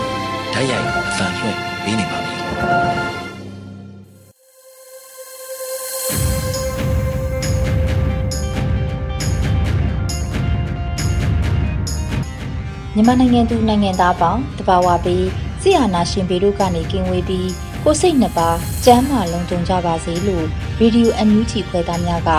ု မြန်မာနိုင်ငံသူနိုင်ငံသားပေါင်းတဘာဝပြီးဆရာနာရှင်ပေတို့ကနေကင်းဝေးပြီးကိုစိတ်နှစ်ပါးကျမ်းမာလုံးကြုံကြပါစေလို့ရေဒီယိုအန်ယူဂျီခွဲသားများက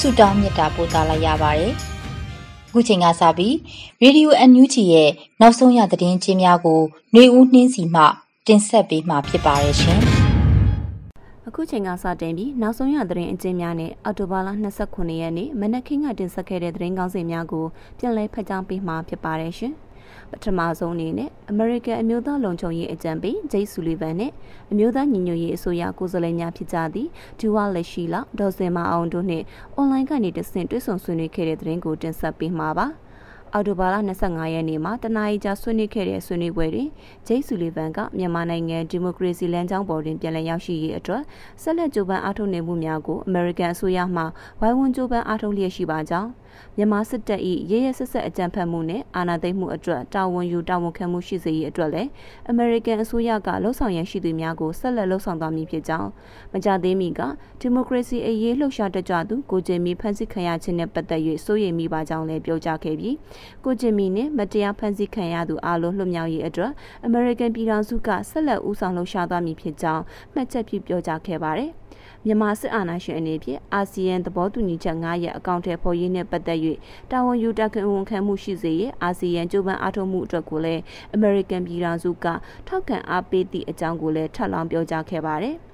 ဆုတောင်းမေတ္တာပို့သလိုက်ရပါတယ်။အခုချိန်ကစပြီးရေဒီယိုအန်ယူဂျီရဲ့နောက်ဆုံးရသတင်းချင်းများကိုຫນွေဦးနှင်းစီမှတင်ဆက်ပေးမှာဖြစ်ပါတယ်ရှင်။အခုချိန်ကစတင်ပြီးနောက်ဆုံးရသတင်းအကျဉ်းများနဲ့အော်တိုဘာလ29ရက်နေ့မနက်ခင်းကတင်ဆက်ခဲ့တဲ့သတင်းကောင်းစီများကိုပြန်လည်ဖတ်ကြားပေးမှာဖြစ်ပါတယ်ရှင်။ ပထမဆုံးအနေနဲ့ American အမျိုးသားလုံခြုံရေးအကြံပေးဂျိတ်ဆူလီဗန်နဲ့အမျိုးသားညီညွတ်ရေးအစိုးရကိုယ်စားလှယ်များဖြစ်ကြသည့်ဒူဝါလက်ရှိလာဒေါ်စင်မအောင်တို့နှင့်အွန်လိုင်းကနေတဆင့်တွေ့ဆုံဆွေးနွေးခဲ့တဲ့သတင်းကိုတင်ဆက်ပေးမှာပါ။အော်တိုဘာလ25ရက်နေ့မှာတနအီကြာဆွေးနွေးခဲ့တဲ့ဆွေးနွေးပွဲတွင်ဂျိတ်ဆူလီဗန်ကမြန်မာနိုင်ငံဒီမိုကရေစီလမ်းကြောင်းပေါ်တွင်ပြန်လည်ရောက်ရှိရေးအတွက်ဆက်လက်ကြိုးပမ်းအားထုတ်နေမှုများကိုအမေရိကန်အစိုးရမှဝိုင်းဝန်းကြိုးပမ်းအားထုတ်လျက်ရှိပါကြောင်းမြန်မာစစ်တပ်၏ရဲရဲဆက်ဆက်အကြမ်းဖက်မှုနဲ့အာဏာသိမ်းမှုအတွက်တာဝန်ယူတာဝန်ခံမှုရှိစေရေးအတွက်လည်းအမေရိကန်အစိုးရကလှုံ့ဆော်ရန်ရှိသူများကိုဆက်လက်လှုံ့ဆော်သွားမည်ဖြစ်ကြောင်းမကြသေးမီကဒီမိုကရေစီအရေးလှုပ်ရှားတကြသူကိုဂျင်မီဖန်ဆီးခံရခြင်းနဲ့ပတ်သက်၍စိုးရိမ်မိပါကြောင်းလည်းပြောကြားခဲ့ပြီးကိုဂျင်မီနဲ့မတရားဖန်ဆီးခံရသူအလုံးလွှတ်မြောက်ရေးအတွက်အမေရိကန်ပြည်ထောင်စုကဆက်လက်ဦးဆောင်လှုပ်ရှားသွားမည်ဖြစ်ကြောင်းမှတ်ချက်ပြုပြောကြားခဲ့ပါတယ်။ မြန်မာစစ်အာဏာရှင်အနေဖြင့်အာဆီယံသဘောတူညီချက်9ရပ်အကောင့်ထဲပေါ်ရေးနဲ့ပတ်သက်၍တာဝန်ယူတခံဝန်ခံမှုရှိစေရေးအာဆီယံကြိုးပမ်းအားထုတ်မှုအတွက်ကိုလည်းအမေရိကန်ပြည်ထောင်စုကထောက်ခံအားပေးသည့်အကြောင်းကိုလည်းထပ်လောင်းပြောကြားခဲ့ပါတယ်။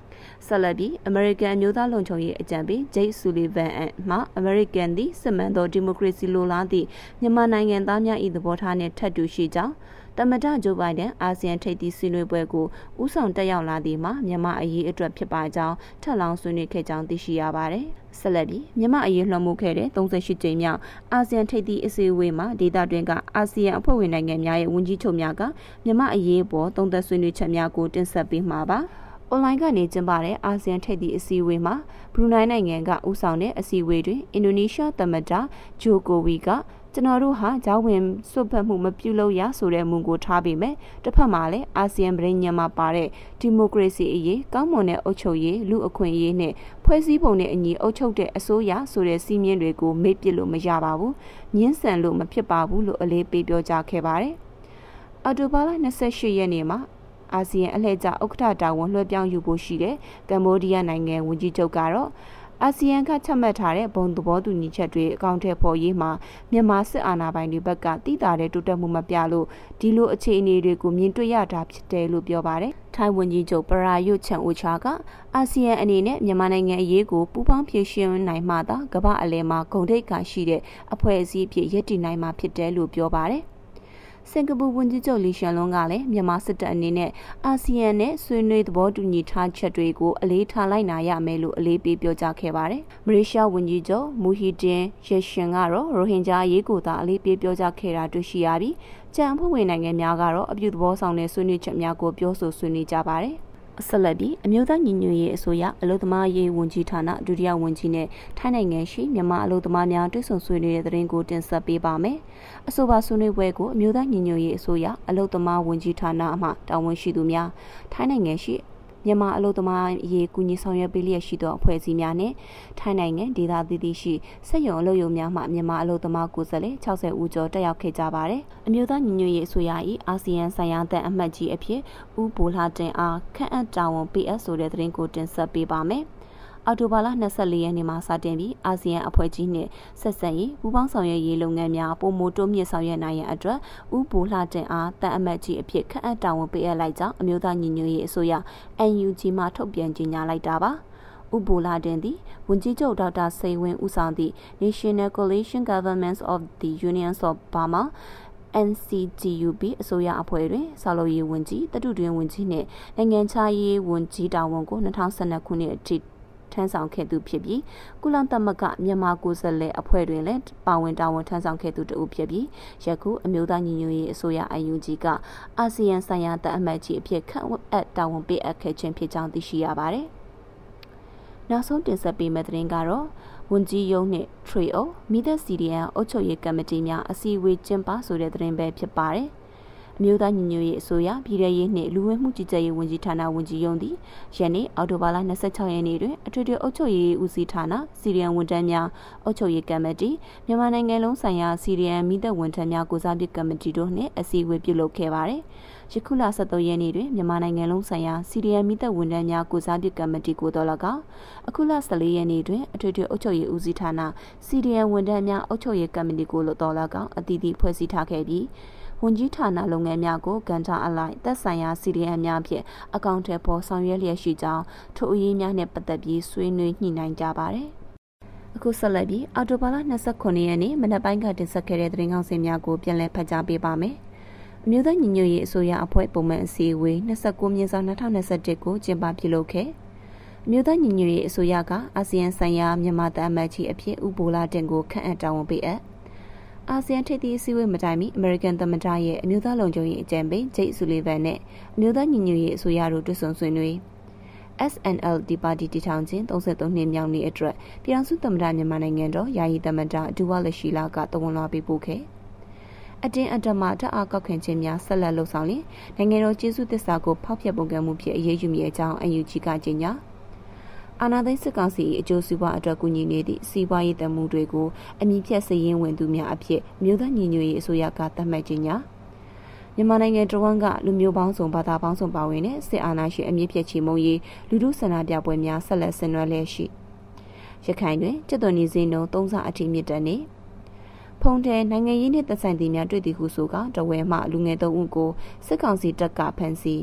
ဆက်လက်ပြီးအမေရိကန်အမျိုးသားလုံခြုံရေးအကြံပေးဂျိတ်ဆူလီဗန်အမှအမေရိကန်သည်စစ်မှန်သောဒီမိုကရေစီလိုလားသည့်မြန်မာနိုင်ငံသားများ၏သဘောထားနှင့်ထပ်တူရှိကြောင်းတမဒဂျိုဘိုင်ဒန်အာဆီယံထိပ်သီးဆွေးနွေးပွဲကိုဥဆောင်တက်ရောက်လာသည်မှာမြန်မာအရေးအတွက်ဖြစ်ပါကြောင်းထပ်လောင်းဆွေးနွေးခဲ့ကြောင်းသိရှိရပါတယ်။ဆက်လက်ပြီးမြန်မာအရေးလွှမ်းမိုးခဲ့တဲ့38ကြိမ်မြောက်အာဆီယံထိပ်သီးအစည်းအဝေးမှာဒေသတွင်းကအာဆီယံအဖွဲ့ဝင်နိုင်ငံများရဲ့ဝန်ကြီးချုပ်များကမြန်မာအရေးပေါ်သုံးသပ်ဆွေးနွေးချက်များကိုတင်ဆက်ပေးမှာပါ။ online ကနေကျင်းပတဲ့အာဆီယံထိပ်သီးအစည်းအဝေးမှာဘရူနိုင်းနိုင်ငံကဦးဆောင်တဲ့အစည်းအဝေးတွင်အင်ဒိုနီးရှားသမ္မတဂျိုကိုဝီကကျွန်တော်တို့ဟာဂျောင်းဝင်စွတ်ဖက်မှုမပြုလုပ်ရဆိုတဲ့မူကိုထားပြီးမယ်တစ်ဖက်မှာလည်းအာဆီယံပြည်ညံမှာပါတဲ့ဒီမိုကရေစီအရေးကောင်းမွန်တဲ့အုပ်ချုပ်ရေးလူအခွင့်အရေးနဲ့ဖွဲ့စည်းပုံနဲ့အညီအုပ်ချုပ်တဲ့အစိုးရဆိုတဲ့စီးမြင်တွေကိုမေ့ပစ်လို့မရပါဘူးညှင်းဆန်လို့မဖြစ်ပါဘူးလို့အလေးပေးပြောကြားခဲ့ပါတယ်အော်တိုဘာလ28ရက်နေ့မှာ အာဆီယံအလှည့်ကျဥက္ကဋ္ဌတာဝန်လွှဲပြောင်းယူဖို့ရှိတဲ့ကမ္ဘောဒီးယားနိုင်ငံဝန်ကြီးချုပ်ကတော့အာဆီယံကချမှတ်ထားတဲ့ဘုံသဘောတူညီချက်တွေအကောင့်ထဲပေါ်ရေးမှာမြန်မာစစ်အာဏာပိုင်တွေဘက်ကတည်တာတဲ့တိုးတက်မှုမပြလို့ဒီလိုအခြေအနေတွေကိုမြင်တွေ့ရတာဖြစ်တယ်လို့ပြောပါတယ်။ထိုင်ဝန်ကြီးချုပ်ပရာယုတ်ချန်အိုချာကအာဆီယံအနေနဲ့မြန်မာနိုင်ငံအရေးကိုပူးပေါင်းဖြေရှင်းနိုင်မှသာကမ္ဘာအလယ်မှာဂုဏ်ထိပ်ကရှိတဲ့အဖွဲ့အစည်းဖြစ်ရည်တည်နိုင်မှာဖြစ်တယ်လို့ပြောပါတယ်။ စင်ကာပူဝန်ကြီးချုပ်လီရှန်လွန်ကလည်းမြန်မာစစ်တပ်အနေနဲ့အာဆီယံနဲ့ဆွေးနွေးသဘောတူညီထားချက်တွေကိုအလေးထားလိုက်နာရမယ်လို့အလေးပေးပြောကြားခဲ့ပါတယ်။မလေးရှားဝန်ကြီးချုပ်မူဟီဒင်ရရှင်ကတော့ရိုဟင်ဂျာအရေးကိုသာအလေးပေးပြောကြားခဲ့တာတွေ့ရှိရပြီးကြံအဖွဲ့ဝင်နိုင်ငံများကတော့အပြုသဘောဆောင်တဲ့ဆွေးနွေးချက်များကိုပြောဆိုဆွေးနွေးကြပါတယ်။ ဆက်လက်ပြီးအမျိုးသားညီညွတ်ရေးအစိုးရအလို့သမားရေးဝန်ကြီးဌာနဒုတိယဝန်ကြီးနဲ့ထိုင်းနိုင်ငံရှိမြန်မာအလို့သမားများတွဲဆုံဆွေးနွေးတဲ့သတင်းကိုတင်ဆက်ပေးပါမယ်။အဆိုပါဆွေးနွေးပွဲကိုအမျိုးသားညီညွတ်ရေးအစိုးရအလို့သမားဝန်ကြီးဌာနမှတာဝန်ရှိသူများထိုင်းနိုင်ငံရှိ မြန်မာအလို့သမားအရေးကူညီဆောင်ရွက်ပေးလျက်ရှိသောအဖွဲ့အစည်းများနဲ့ထိုင်းနိုင်ငံဒေသသီးသီးရှိစက်ရုံအလုပ်ရုံများမှမြန်မာအလို့သမားကိုယ်စားလှယ်60ဦးကျော်တက်ရောက်ခဲ့ကြပါတယ်။အမျိုးသားညီညွတ်ရေးအစိုးရ၏အာဆီယံဆိုင်ရာတဲ့အမှတ်ကြီးအဖြစ်ဦးဘိုလာတင်အားခန့်အပ်တာဝန် PS ဆိုတဲ့သတင်းကိုတင်ဆက်ပေးပါမယ်။ အော်တိုဘာလ24ရက်နေ့မှာစတင်ပြီးအာဆီယံအဖွဲ့ကြီးနှင့်ဆက်ဆံရေးပူးပေါင်းဆောင်ရွက်ရေးလုပ်ငန်းများပုံမိုတိုးမြင့်ဆောင်ရွက်နိုင်ရန်အတွက်ဥပူလှတင်အားတန်အမတ်ကြီးအဖြစ်ခန့်အပ်တာဝန်ပေးအပ်လိုက်ကြောင်းအမျိုးသားညီညွတ်ရေးအစိုးရ NUG မှထုတ်ပြန်ကြေညာလိုက်တာပါဥပူလာတင်သည်ဝန်ကြီးချုပ်ဒေါက်တာစိန်ဝင်းဦးဆောင်သည့် National Coalition Governments of the Unions of Burma NCGUB အစိုးရအဖွဲ့တွင်ဆောက်လုပ်ရေးဝန်ကြီးတတုတွင်ဝန်ကြီးနှင့်နိုင်ငံခြားရေးဝန်ကြီးတာဝန်ကို2012ခုနှစ်အထိ ထမ်းဆောင်ခဲ့သူဖြစ်ပြီးကုလသမဂ္ဂမြန်မာကိုယ်စားလှယ်အဖွဲ့တွင်လည်းပါဝင်တာဝန်ထမ်းဆောင်ခဲ့သူတဦးဖြစ်ပြီးယခုအမျိုးသားညီညွတ်ရေးအစိုးရ IUG ကအာဆီယံဆိုင်ရာတအမတ်ကြီးအဖြစ်ခန့်အပ်တာဝန်ပေးအပ်ခဲ့ခြင်းဖြစ်ကြောင်းသိရှိရပါတယ်။နောက်ဆုံးတင်ဆက်ပေးမယ့်သတင်းကတော့ဝန်ကြီးရုံးနှင့် Trio မိသက် CDN အုပ်ချုပ်ရေးကမ္ဘာတီများအစည်းအဝေးကျင်းပဆိုတဲ့သတင်းပဲဖြစ်ပါတယ်။ အမျိုးသားညီညွတ်ရေးအစိုးရပြည်ထရေးနှင့်လူဝင်မှုကြီးကြပ်ရေးဝန်ကြီးဌာနဝန်ကြီးရုံးသည်ယနေ့အောက်တိုဘာလ26ရက်နေ့တွင်အထွေထွေအုပ်ချုပ်ရေးဦးစီးဌာနစီရီယံဝန်ထမ်းများအုပ်ချုပ်ရေးကမတီမြန်မာနိုင်ငံလုံးဆိုင်ရာစီရီယံမိသက်ဝန်ထမ်းများကိုစားပြုကမတီတို့နှင့်အစည်းအဝေးပြုလုပ်ခဲ့ပါသည်ယခုလ23ရက်နေ့တွင်မြန်မာနိုင်ငံလုံးဆိုင်ရာစီရီယံမိသက်ဝန်ထမ်းများကိုစားပြုကမတီကိုတော်၎င်းအခုလ14ရက်နေ့တွင်အထွေထွေအုပ်ချုပ်ရေးဦးစီးဌာနစီရီယံဝန်ထမ်းများအုပ်ချုပ်ရေးကမတီကိုတော်၎င်းအသီးသီးဖွဲ့စည်းထားခဲ့ပြီး ဝန်ကြီးဌာနလုပ်ငန်းများကိုကန်တာအလိုက်သက်ဆိုင်ရာ CDM များဖြင့်အကောင့်ထဲပေါ်ဆောင်ရွက်လျက်ရှိကြောင်းထိုအရေးများနှင့်ပတ်သက်ပြီးဆွေးနွေးညှိနှိုင်းကြပါတယ်။အခုဆက်လက်ပြီးအော်တိုဘာလ29ရက်နေ့မနက်ပိုင်းကတင်ဆက်ခဲ့တဲ့သတင်းကောင်းစင်များကိုပြန်လည်ဖတ်ကြားပေးပါမယ်။အမျိုးသားညီညွတ်ရေးအစိုးရအဖွဲ့ပုံမှန်အစည်းအဝေး29မြင်းဆောင်2021ကိုကျင်းပပြုလုပ်ခဲ့။မြို့သားညီညွတ်ရေးအစိုးရကအာဆီယံဆိုင်ရာမြန်မာတအမတ်ကြီးအဖြစ်ဥပိုလာတင်ကိုခန့်အပ်တာဝန်ပေးအပ် အာဆီယံထိပ်သီးအစည်းအဝေးမတိုင်မီအမေရိကန်သမ္မတရဲ့အမျိုးသားလုံခြုံရေးအကြံပေးဂျိတ်ဆူလီဗန်နဲ့အမျိုးသားညီညွတ်ရေးအစိုးရတို့တွေ့ဆုံဆွေးနွေး SNLD ပါတီတည်ထောင်ခြင်း33နှစ်မြောက်နေ့အတွက်ပြည်ထောင်စုသမ္မတမြန်မာနိုင်ငံတော်ယာယီသမ္မတဒူဝါလရှိလာကတဝန်လာပေးပို့ခဲ့အတင်းအဓမ္မတအားကောက်ခံခြင်းများဆက်လက်လှုပ်ဆောင်လျင်နိုင်ငံတော်ကျေးဇူးသစ္စာကိုဖောက်ဖျက်ပုံကမှုဖြင့်အရေးယူမည်အကြောင်းအယူကြီးကကြေညာ အာနာသိန်းစစ်ကောင်စီအကျိုးစီးပွားအတွက်ကူညီနေသည့်စီးပွားရေးတမှုတွေကိုအမိဖြတ်စည်ရင်းဝင်သူများအဖြစ်မြို့သားညီညွတ်ရေးအစိုးရကသတ်မှတ်ခြင်းညာမြန်မာနိုင်ငံတဝန်ကလူမျိုးပေါင်းစုံဘာသာပေါင်းစုံပါဝင်တဲ့စစ်အာဏာရှင်အမြင့်ဖြတ်ချေမှုန်းရေးလူထုဆန္ဒပြပွဲများဆက်လက်ဆင်နွှဲလျက်ရှိရခိုင်တွင်စစ်သွန်နေစင်းနှုန်းသုံးဆအထိမြင့်တက်နေဖုန်တဲနိုင်ငံရေးနှင့်သက်ဆိုင်သူများတွေ့သည်ဟုဆိုကတဝဲမှလူငယ်သုံးဦးကိုစစ်ကောင်စီတပ်ကဖမ်းဆီး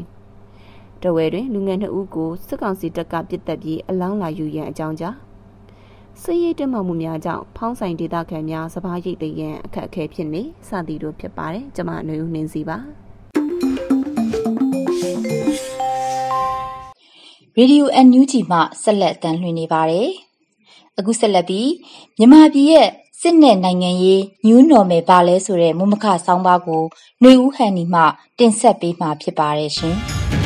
တဝဲတွင်လူငယ်နှစ်ဦးကိုစစ်ကောင်စီတပ်ကပစ်တက်ပြီးအလောင်းလာယူရန်အကြောင်းကြားစစ်ရေးတက်မှမှုများကြောင့်ဖောင်းဆိုင်ဒေသခံများစပားရိတ်တရန်အခက်အခဲဖြစ်နေစသည်တို့ဖြစ်ပါတယ်ကျွန်မအနွေဦးနှင်းစီပါရေဒီယိုအန်ယူဂျီမှဆက်လက်တန်လှည့်နေပါတယ်အခုဆက်လက်ပြီးမြမပြည်ရဲ့စစ်နဲ့နိုင်ငံရေး New Normal ပါလဲဆိုတဲ့မုမခဆောင်းပါးကိုຫນွေဦးဟန်နီမှတင်ဆက်ပေးမှာဖြစ်ပါတယ်ရှင်။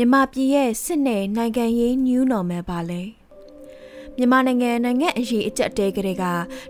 မြန်မာပြည်ရဲ့စစ်နယ်နိုင်ငံရေး new normal ပါလဲမြန်မာနိုင်ငံနိုင်ငံအရေးအကျပ်တဲကလေးက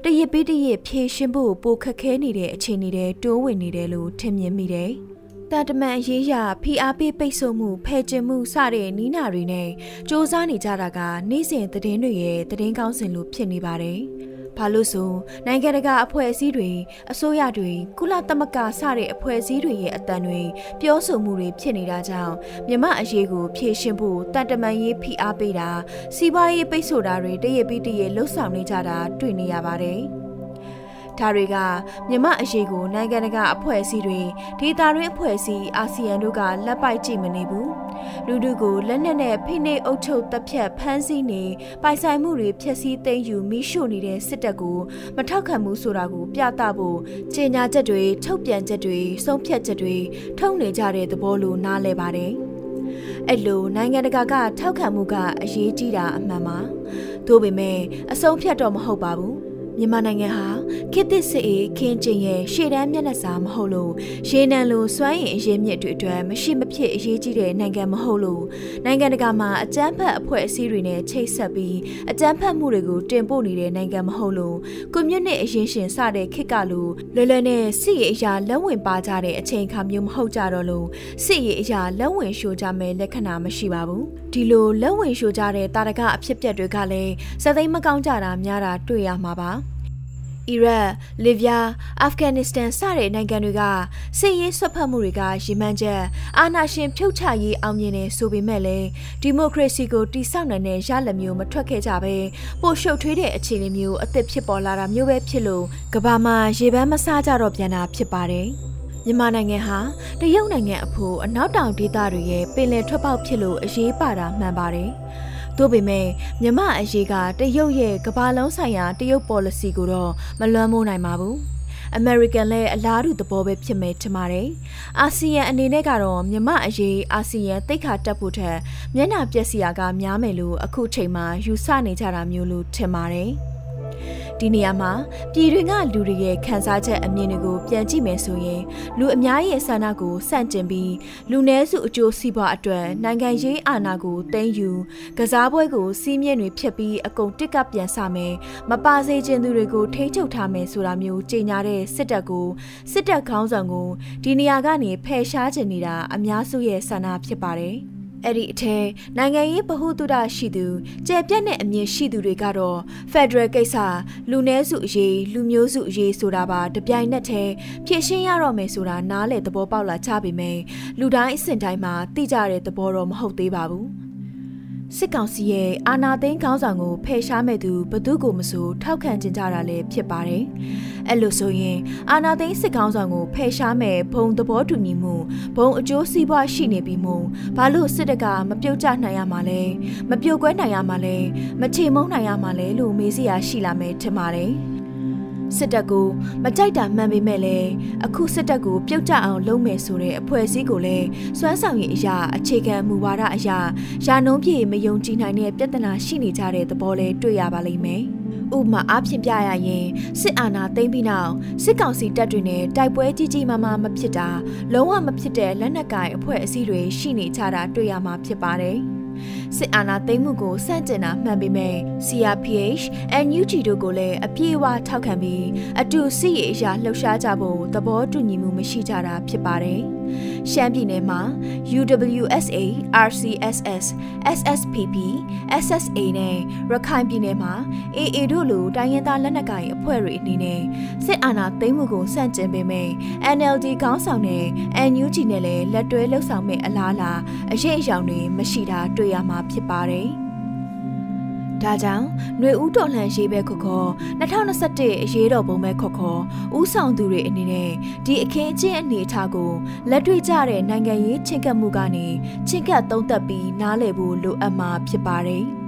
တရစ်ပြီးတရစ်ဖြည့်ရှင်းဖို့ပိုခက်ခဲနေတဲ့အခြေအနေတွေတိုးဝင်နေတယ်လို့ထင်မြင်မိတယ်။တန်တမန်အရေးရဖိအားပေးပိတ်ဆို့မှုဖယ်ကျင်မှုစတဲ့နီးနာတွေနဲ့စ조사နေကြတာကနေ့စဉ်သတင်းတွေရဲ့သတင်းကောင်းစင်လို့ဖြစ်နေပါတယ်။ ဘာလို့ဆိုနိုင်ငံတကာအဖွဲ့အစည်းတွေအစိုးရတွေကုလသမဂ္ဂစတဲ့အဖွဲ့အစည်းတွေရဲ့အတန်တွေပြောဆိုမှုတွေဖြစ်နေတာကြောင့်မြမအရေးကိုဖြည့်ရှင်းဖို့တန်တမန်ရေးဖိအားပေးတာစီးပွားရေးပိတ်ဆို့တာတွေတရပြီးတရလှုပ်ဆောင်နေကြတာတွေ့နေရပါတယ်။ ဒါတွေကမြမအရေးကိုနိုင်ငံတကာအဖွဲ့အစည်းတွေဒေသတွင်းအဖွဲ့အစည်းအာဆီယံတို့ကလက်ပိုက်ကြည့်မနေဘူးလူတို့ကိုလက်နက်နဲ့ဖိနှိပ်အုပ်ချုပ်တပ်ဖြတ်ဖမ်းဆီးနေပိုင်ဆိုင်မှုတွေဖျက်ဆီးသိမ်းယူမိရှို့နေတဲ့စစ်တပ်ကိုမထောက်ခံမှုဆိုတာကိုပြသဖို့ကြေညာချက်တွေထုတ်ပြန်ချက်တွေဆုံးဖြတ်ချက်တွေထုတ်နေကြတဲ့သဘောလိုနားလည်ပါတယ်အဲ့လိုနိုင်ငံတကာကထောက်ခံမှုကအရေးကြီးတာအမှန်ပါ။ဒါပေမဲ့အဆုံးဖြတ်တော့မဟုတ်ပါဘူး မြန်မာနိုင်ငံဟာခေတ်သစ်စစ်အေးခင်းကျင်ရဲ့ရှေ့တန်းမျက်နှာစာမဟုတ်လို့ရေနံလိုစွမ်းရည်အရေးမြစ်တွေအတွက်မရှိမဖြစ်အရေးကြီးတဲ့နိုင်ငံမဟုတ်လို့နိုင်ငံတကာမှာအကြမ်းဖက်အဖွဲ့အစည်းတွေနဲ့ချိတ်ဆက်ပြီးအကြမ်းဖက်မှုတွေကိုတင်ပို့နေတဲ့နိုင်ငံမဟုတ်လို့ကွန်မြူနစ်အရင်ရှင်စတဲ့ခေတ်ကလိုလွယ်လွယ်နဲ့စစ်ရေးအရာလက်ဝင်ပါကြတဲ့အချိန်အခါမျိုးမဟုတ်ကြတော့လို့စစ်ရေးအရာလက်ဝင်ရှို့ကြမဲ့လက္ခဏာမရှိပါဘူးဒီလိုလက်ဝင်ရှို့ကြတဲ့တာရကအဖြစ်ပြက်တွေကလည်းစသိမ်းမကောင်းကြတာများတာတွေ့ရမှာပါ အီရတ်၊လစ်ဗျား၊အာဖဂန်နစ္စတန်စတဲ့နိုင်ငံတွေကစစ်ရေးဆွတ်ဖက်မှုတွေကရည်မှန်းချက်အာဏာရှင်ဖြုတ်ချရေးအောင်မြင်နေဆိုပေမဲ့လည်းဒီမိုကရေစီကိုတိဆောက်နိုင်တဲ့ရလဒ်မျိုးမထွက်ခဲ့ကြပဲပိုရှုပ်ထွေးတဲ့အခြေအနေမျိုးအသစ်ဖြစ်ပေါ်လာတာမျိုးပဲဖြစ်လို့ကမ္ဘာမှာရေပန်းမစားကြတော့ပြန်တာဖြစ်ပါတယ်။မြန်မာနိုင်ငံဟာတရုတ်နိုင်ငံအဖို့အနောက်တောင်ဒေသတွေရဲ့ပင်လယ်ထွက်ပေါက်ဖြစ်လို့အရေးပါတာမှန်ပါတယ်။ သို့ပေမဲ့မြမအရေးကတရုတ်ရဲ့ကမ္ဘာလုံးဆိုင်ရာတရုတ် policy ကိုတော့မလွှမ်းမိုးနိုင်ပါဘူး။ American လည်းအလားတူသဘောပဲဖြစ်မယ်ထင်ပါတယ်။အာဆီယံအနေနဲ့ကတော့မြမအရေးအာဆီယံတိတ်ခါတက်ဖို့ထက်မျက်နှာပျက်စီယာကများမယ်လို့အခုချိန်မှာယူဆနေကြတာမျိုးလို့ထင်ပါတယ်။ ဒီနေရာမှာပြည်တွင်းကလူတွေရဲ့ခံစားချက်အမြင်တွေကိုပြန်ကြည့်မယ်ဆိုရင်လူအများရဲ့ဆန္ဒကိုစန့်ကျင်ပြီးလူနည်းစုအကျိုးစီးပွားအတွက်နိုင်ငံရေးအာဏာကိုသိမ်းယူကစားပွဲကိုစီးမြင့်တွေဖျက်ပြီးအကုန်တစ်ကပ်ပြန်ဆမယ်မပါစေခြင်းသူတွေကိုထိ ंछ ချုပ်ထားမယ်ဆိုတာမျိုးကြေညာတဲ့စစ်တပ်ကိုစစ်တပ်ခေါင်းဆောင်ကိုဒီနေရာကနေဖယ်ရှားခြင်းနေတာအများစုရဲ့ဆန္ဒဖြစ်ပါတယ်။ အဲ့ဒီအထက်နိုင်ငံရေးဗဟုသုတရှိသူကြဲပြတ်တဲ့အမြင်ရှိသူတွေကတော့ Federal ကိစ္စလူနည်းစုအရေးလူမျိုးစုအရေးဆိုတာပါတပြိုင်နက်တည်းဖြည့်ရှင်းရတော့မယ်ဆိုတာနားလေသဘောပေါက်လာကြပေမယ့်လူတိုင်းအဆင့်တိုင်းမှာသိကြတဲ့သဘောတော့မဟုတ်သေးပါဘူး။ စစ်ကောင်စီရဲ့အာဏာသိမ်းခေါင်းဆောင်ကိုဖယ်ရှားမဲ့သူဘသူကိုမဆိုထောက်ခံကြကြတာလည်းဖြစ်ပါတယ်။အဲ့လိုဆိုရင်အာဏာသိမ်းစစ်ကောင်ဆောင်ကိုဖယ်ရှားမဲ့ဘုံသဘောတူညီမှုဘုံအကျိုးစီးပွားရှိနေပြီးမှဘာလို့စစ်တပ်ကမပြုတ်ကျနိုင်ရမှာလဲမပြုတ်ကွဲနိုင်ရမှာလဲမချေမုန်းနိုင်ရမှာလဲလို့မေးစရာရှိလာမယ်ထင်ပါတယ်။ စစ်တပ်ကိုမကြိုက်တာမှန်ပေမဲ့လည်းအခုစစ်တပ်ကိုပြုတ်ကျအောင်လုပ်မယ်ဆိုတဲ့အဖွဲ့အစည်းကိုလည်းစွမ်းဆောင်ရည်အရာအခြေခံမူဝါဒအရာယာနှုံးပြေမယုံကြည်နိုင်တဲ့ပြဿနာရှိနေကြတဲ့သဘောလည်းတွေ့ရပါလိမ့်မယ်။ဥပမာအားဖြင့်ပြရရင်စစ်အာဏာသိမ်းပြီးနောက်စစ်ကောင်စီတပ်တွေနဲ့တိုက်ပွဲကြီးကြီးမားမားမဖြစ်တာလုံးဝမဖြစ်တဲ့လက်နက်ကိုင်အဖွဲ့အစည်းတွေရှိနေကြတာတွေ့ရမှာဖြစ်ပါတယ်။ စစ်အာဏာသိမ်းမှုကိုစန့်ကျင်တာမှန်ပေမဲ့ CRPH, NUG တို့ကိုလည်းအပြည့်အဝထောက်ခံပြီးအတူစစ်ရေးအရာလှုပ်ရှားကြဖို့သဘောတူညီမှုမရှိကြတာဖြစ်ပါတယ်။ရှမ်းပြည်နယ်မှာ UWSA, RCSS, SSPP, SSA နဲ့ရခိုင်ပြည်နယ်မှာ AA တို့လိုတိုင်းရင်းသားလက်နက်ကိုင်အဖွဲ့တွေအနေနဲ့စစ်အာဏာသိမ်းမှုကိုစန့်ကျင်ပေမဲ့ NLD ခေါင်းဆောင်တဲ့ NUG နဲ့လည်းလက်တွဲလှုပ်ဆောင်မဲ့အလားအလာအရေးအယောင်တွေမရှိတာတွေ့ရမှာဖြစ်ပါတယ်။ဒါကြောင့်ຫນွေဦးတော်လှန်ရေးပဲခေါ်ခေါ်2021အရေးတော်ပုံပဲခေါ်ခေါ်ဦးဆောင်သူတွေအနေနဲ့ဒီအခင်းအကျင်းအနေအထားကိုလက်တွေ့ကျတဲ့နိုင်ငံရေးချင်းကပ်မှုကနေချင်းကပ်သုံးသပ်ပြီးနားလည်ဖို့လိုအပ်မှာဖြစ်ပါတယ်။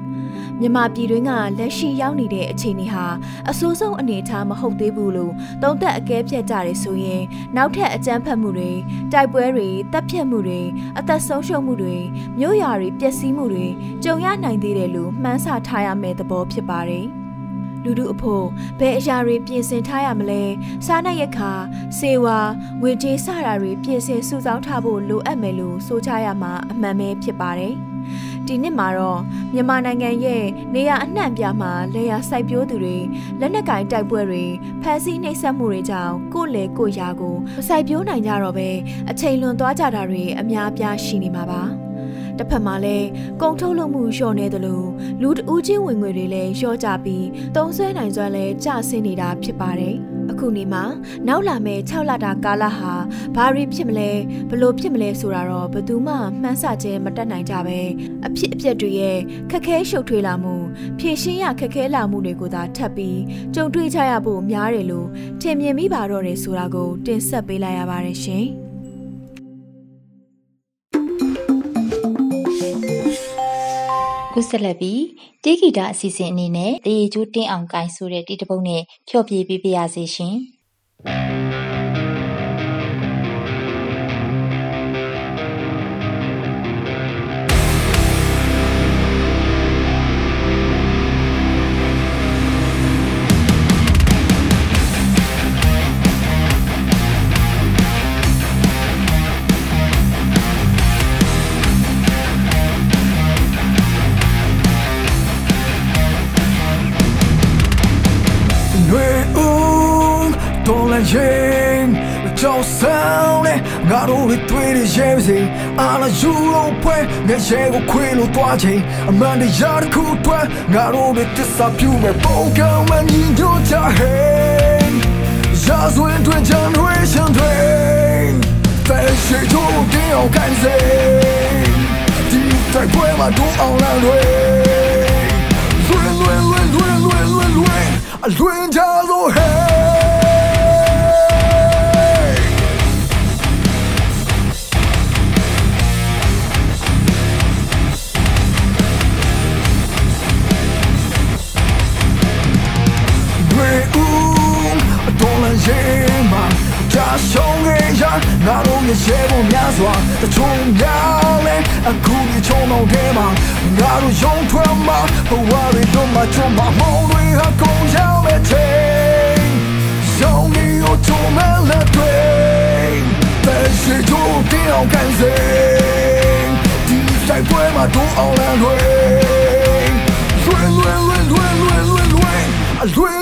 မြန်မာပြည်တွင်းကလက်ရှိရောက်နေတဲ့အခြေအနေဟာအဆိုးဆုံးအနေအထားမဟုတ်သေးဘူးလို့သုံးသပ်အကဲဖြတ်ကြတယ်ဆိုရင်နောက်ထပ်အကြမ်းဖက်မှုတွေတိုက်ပွဲတွေတပ်ဖြတ်မှုတွေအသက်ဆုံးရှုံးမှုတွေမြို့ရွာတွေပျက်စီးမှုတွေကြုံရနိုင်သေးတယ်လို့မှန်းဆထားရမယ့်သဘောဖြစ်ပါတယ်လူလူအဖို့ဘယ်အရာတွေပြင်ဆင်ထားရမလဲစားနပ်ရိက္ခာစေဝါငွေကြေးစတာတွေပြင်ဆင်စုဆောင်းထားဖို့လိုအပ်မယ်လို့ဆိုကြရမှာအမှန်ပဲဖြစ်ပါတယ်။ ဒီနှစ်မှာတော့မြန်မာနိုင်ငံရဲ့နေရအနှံ့ပြမှာလေယာစိုက်ပျိုးသူတွေလက်နက်ကင်တိုက်ပွဲတွေဖမ်းဆီးနှိပ်စက်မှုတွေကြောင့်ကိုယ့်လေကိုယ့်ရာကိုမစိုက်ပျိုးနိုင်ကြတော့ပဲအချိန်လွန်သွားကြတာတွေအများအပြားရှိနေမှာပါတစ်ဖက်မှာလည်းကုန်ထုတ်လုပ်မှုလျော့နေတယ်လို့လူတဦးချင်းဝင်ငွေတွေလည်းလျော့ကြပြီးတုံးဆွဲနိုင်စွမ်းလည်းကျဆင်းနေတာဖြစ်ပါတယ်။အ ခုနေမှာနောက်လာမယ့်6လတာကာလဟာဘာတွေဖြစ်မလဲဘလို့ဖြစ်မလဲဆိုတာတော့ဘယ်သူမှမှန်းဆခြင်းမတတ်နိုင်ကြပဲအဖြစ်အပျက်တွေရဲ့ခက်ခဲရှုပ်ထွေးလာမှုဖြည့်ရှင်းရခက်ခဲလာမှုတွေကိုသာထပ်ပြီးကြုံတွေ့ကြရဖို့များတယ်လို့ထင်မြင်မိပါတော့တယ်ဆိုတာကိုတင်ဆက်ပေးလိုက်ရပါတယ်ရှင်။ ခုဆက်လက်ပြီးတေးဂီတာအစီအစဉ်အနေနဲ့တေးကျိုးတင်းအောင်ကိုင်ဆိုတဲ့တီးတပုတ်နဲ့ဖျော်ဖြေပေးပါရစေရှင်။ရင် တို့တွေတွေ့နေရဲမစိအာလာယူတော့ပွဲငါရဲကိုခွေလို့တွားချိန်အမှန်တရားတစ်ခုအတွက်ငါတို့တွေတစ္ဆာပြူမဲ့ပုံကံမှန်ညီညွတ်ချဟဲ့ရာဇဝင်တွင်ချမ်းတွေရှင်တွေဖဲရှိတို့ကိုအောင်ကန်စေဒီတိုက်ပွဲမှာတို့အောင်လန်တွေလွင်လွင်လွင်လွင်လွင်လွင်အလွင်ကြလို့ဟဲ့ ငါတို့ရဲ့ရဲဖို့များစွာတချုံများလဲအခုဒီချုံတော့ခဲမှာငါတို့ရုံထွက်မှာဘဝတွေတို့မှာချုံမှာမောင်းတွေဟာကုန်ရောက်မဲ့ချိန်ရုံနေကိုချုံမဲ့လက်တွေပဲရှိတို့ပြောင်းကန်စေဒီဆိုင်ပွဲမှာတို့အောင်လန်တွေလွယ်လွယ်လွယ်လွယ်လွယ်လွယ်လွယ်အလွယ်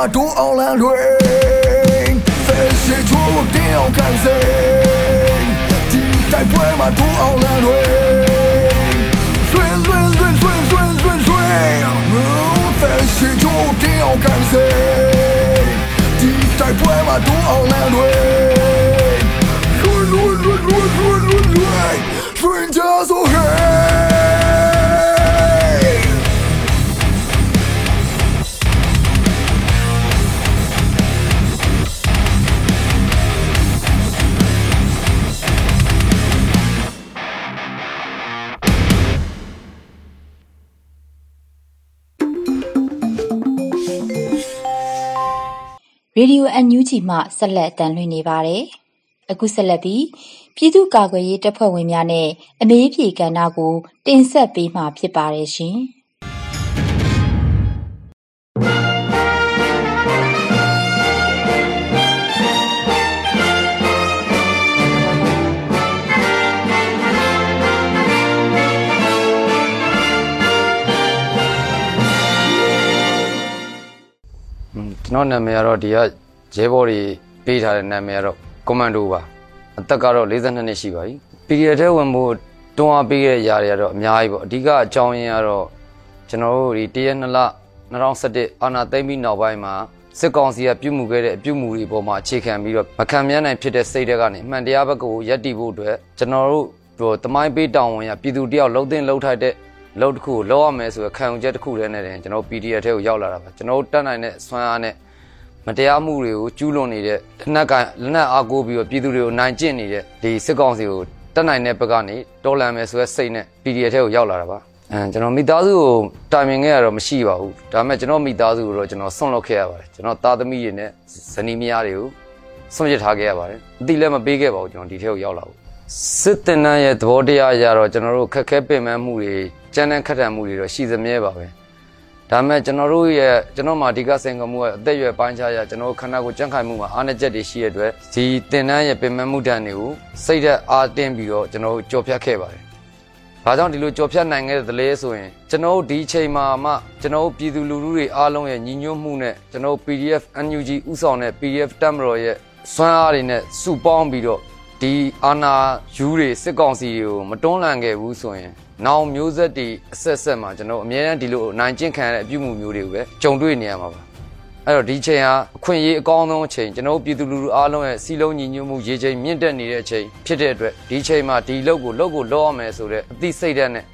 မှာဒိုးအောင်လန်းလွင်ဖယ်ရှိချိုးတင်းအောင်ကန်စေဒီတိုက်ပွဲမှာဒိုးအောင်လန်းလွင်ဆွင်ဆွင်ဆွင်ဆွင်ဆွင်ဆွင်ဆွင်ဖယ်ရှိချိုးတင်းအောင်ကန်စေဒီတိုက်ပွဲမှာဒိုးအောင်လန်းလွင်လွင်လွင်လွင်လွင်လွင်လွင်ဆွင်ကြဆိုဟဲ ရေဒီယိုအန်ယူဂျီမှဆက်လက်တန်လှည့်နေပါတယ်။အခုဆက်လက်ပြီးပြည်သူ့ကာကွယ်ရေးတပ်ဖွဲ့ဝင်များနဲ့အမေးဖြေကဏ္ဍကိုတင်ဆက်ပေးမှာဖြစ်ပါတယ်ရှင်။ ကျွန်တော်နာမည်ကတော့ဒီကရဲဘော်တွေပေးထားတဲ့နာမည်ကတော့ကွန်မန်ဒိုပါအသက်ကတော့42နှစ်ရှိပါပြီပီရီယက်ထဲဝင်ဖို့တွန်းအားပေးခဲ့တဲ့ຢာတွေကတော့အများကြီးပေါ့အဓိကအကြောင်းရင်းကတော့ကျွန်တော်တို့ဒီတရက်နှစ်လ2017အာနာသိမ့်ပြီးနောက်ပိုင်းမှာစစ်ကောင်စီကပြုမှုခဲ့တဲ့အပြုမှုတွေပေါ်မှာအခြေခံပြီးတော့မခံမြန်းနိုင်ဖြစ်တဲ့စိတ်ဓာတ်ကနေအမှန်တရားဘက်ကိုယက်တည်ဖို့အတွက်ကျွန်တော်တို့ဟိုတမိုင်းပေးတောင်းဝင်ရပြည်သူတယောက်လှုပ်သိမ်းလှုပ်ထိုက်တဲ့ လှုပ်တစ်ခုကိုလှုပ်ရမယ်ဆိုရယ်ခံယူချက်တစ်ခုတည်းနဲ့တင်ကျွန်တော် PDF ထဲကိုရောက်လာတာပါကျွန်တော်တို့တက်နိုင်တဲ့ဆွမ်းအားနဲ့မတရားမှုတွေကိုကျူးလွန်နေတဲ့လက်နက်ကလက်နက်အားကိုးပြီးတော့ပြည်သူတွေကိုနိုင်ကျင့်နေတဲ့ဒီစစ်ကောင်စီကိုတက်နိုင်တဲ့ဘက်ကနေတော်လန်မယ်ဆိုတဲ့စိတ်နဲ့ PDF ထဲကိုရောက်လာတာပါအဲကျွန်တော်မိသားစုကိုတိုင်ပင်ခဲ့ရတော့မရှိပါဘူးဒါပေမဲ့ကျွန်တော်မိသားစုကိုတော့ကျွန်တော်ဆွန့်လွတ်ခဲ့ရပါတယ်ကျွန်တော်သားသမီးတွေနဲ့ဇနီးမယားတွေကိုဆွန့်ပစ်ထားခဲ့ရပါတယ်အတိလည်းမပေးခဲ့ပါဘူးကျွန်တော်ဒီထဲကိုရောက်လာဘူးစစ်တင်နန်းရဲ့သဘောတရားအရတော့ကျွန်တော်တို့ခက်ခဲပင်ပန်းမှုတွေ ကြမ်းတမ်းခက်ထန်မှုတွေတော့ရှိသမျှပါပဲဒါပေမဲ့ကျွန်တော်တို့ရဲ့ကျွန်တော်မှာအဓိကစင်ကမှုကအသက်အရွယ်ပိုင်းခြားရကျွန်တော်တို့ခန္ဓာကိုယ်ကြံ့ခိုင်မှုမှာအားနည်းချက်တွေရှိတဲ့အတွက်ဒီတင်နန်းရဲ့ပင်မမှုတန်တွေကိုစိတ်သက်အားတင်းပြီးတော့ကျွန်တော်တို့ကြော်ဖြတ်ခဲ့ပါတယ်။ဘာကြောင့်ဒီလိုကြော်ဖြတ်နိုင်ခဲ့သလဲဆိုရင်ကျွန်တော်တို့ဒီအချိန်မှာမှကျွန်တော်တို့ပြည်သူလူထုတွေအားလုံးရဲ့ညီညွတ်မှုနဲ့ကျွန်တော်တို့ PDF NUG ဥဆောင်တဲ့ PDF တက်မတော်ရဲ့စွမ်းအားတွေနဲ့စုပေါင်းပြီးတော့ဒီအာနာယူတွေစစ်ကောင်စီတွေကိုမတွန်းလှန်ခဲ့ဘူးဆိုရင် နောင်မျိုးဆက်တွေအဆက်ဆက်မှာကျွန်တော်အများအားဒီလိုနိုင်ကျင့်ခံရတဲ့အပြုမှုမျိုးတွေကိုပဲကြုံတွေ့နေရမှာပါအဲ့တော့ဒီချိန်ဟာအခွင့်အရေးအကောင်းဆုံးအချိန်ကျွန်တော်တို့ပြည်သူလူထုအားလုံးရဲ့စီလုံးညီညွတ်မှုရေချိန်မြင့်တက်နေတဲ့အချိန်ဖြစ်တဲ့အတွက်ဒီချိန်မှာဒီလုပ်ကိုလုပ်ကိုလုပ်ရမယ်ဆိုတဲ့အသိစိတ်ဓာတ်နဲ့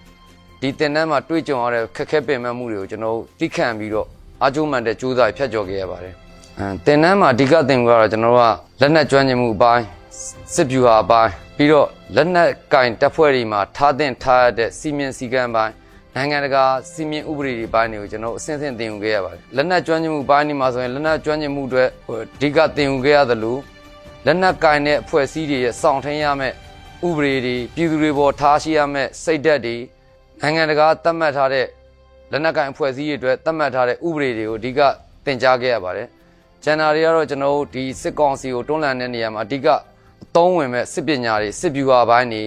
ဒီတင်တန်းမှာတွေ့ကြုံရတဲ့ခက်ခဲပင်ပန်းမှုတွေကိုကျွန်တော်တို့သိခံပြီးတော့အားကျိုးမှန်တဲ့ကြိုးစားဖြတ်ကျော်ခဲ့ရပါတယ်အဲတင်တန်းမှာအဓိကသင်မှုကတော့ကျွန်တော်တို့ကလက်နက်ကျွမ်းကျင်မှုအပိုင်းစစ်ဗျူဟာအပိုင်း ပြီးတော့လက်နက်ကင်တပ်ဖွဲ့တွေမှာထားတင်ထားရတဲ့စီမင်းစည်းကမ်းပိုင်းနိုင်ငံတကာစီမင်းဥပဒေတွေပိုင်းတွေကိုကျွန်တော်အဆင့်ဆင့်သင်ယူခဲ့ရပါတယ်လက်နက်ကျွမ်းကျင်မှုပိုင်းဒီမှာဆိုရင်လက်နက်ကျွမ်းကျင်မှုတွေဟိုအဓိကသင်ယူခဲ့ရသလိုလက်နက်ကင်တဲ့အဖွဲ့အစည်းတွေရဲ့စောင့်ထင်းရမယ့်ဥပဒေတွေပြည်သူတွေပေါ်ထားရှိရမယ့်စိတ်ဓာတ်တွေနိုင်ငံတကာသတ်မှတ်ထားတဲ့လက်နက်ကင်အဖွဲ့အစည်းတွေအတွက်သတ်မှတ်ထားတဲ့ဥပဒေတွေကိုအဓိကတင်ကြားခဲ့ရပါတယ်ကျန်တာတွေကတော့ကျွန်တော်တို့ဒီစစ်ကောင်စီကိုတွန်းလှန်တဲ့နေရာမှာအဓိက အသုံးဝင်မဲ့စစ်ပညာတွေစစ်ဗျူဟာပိုင်းတွေ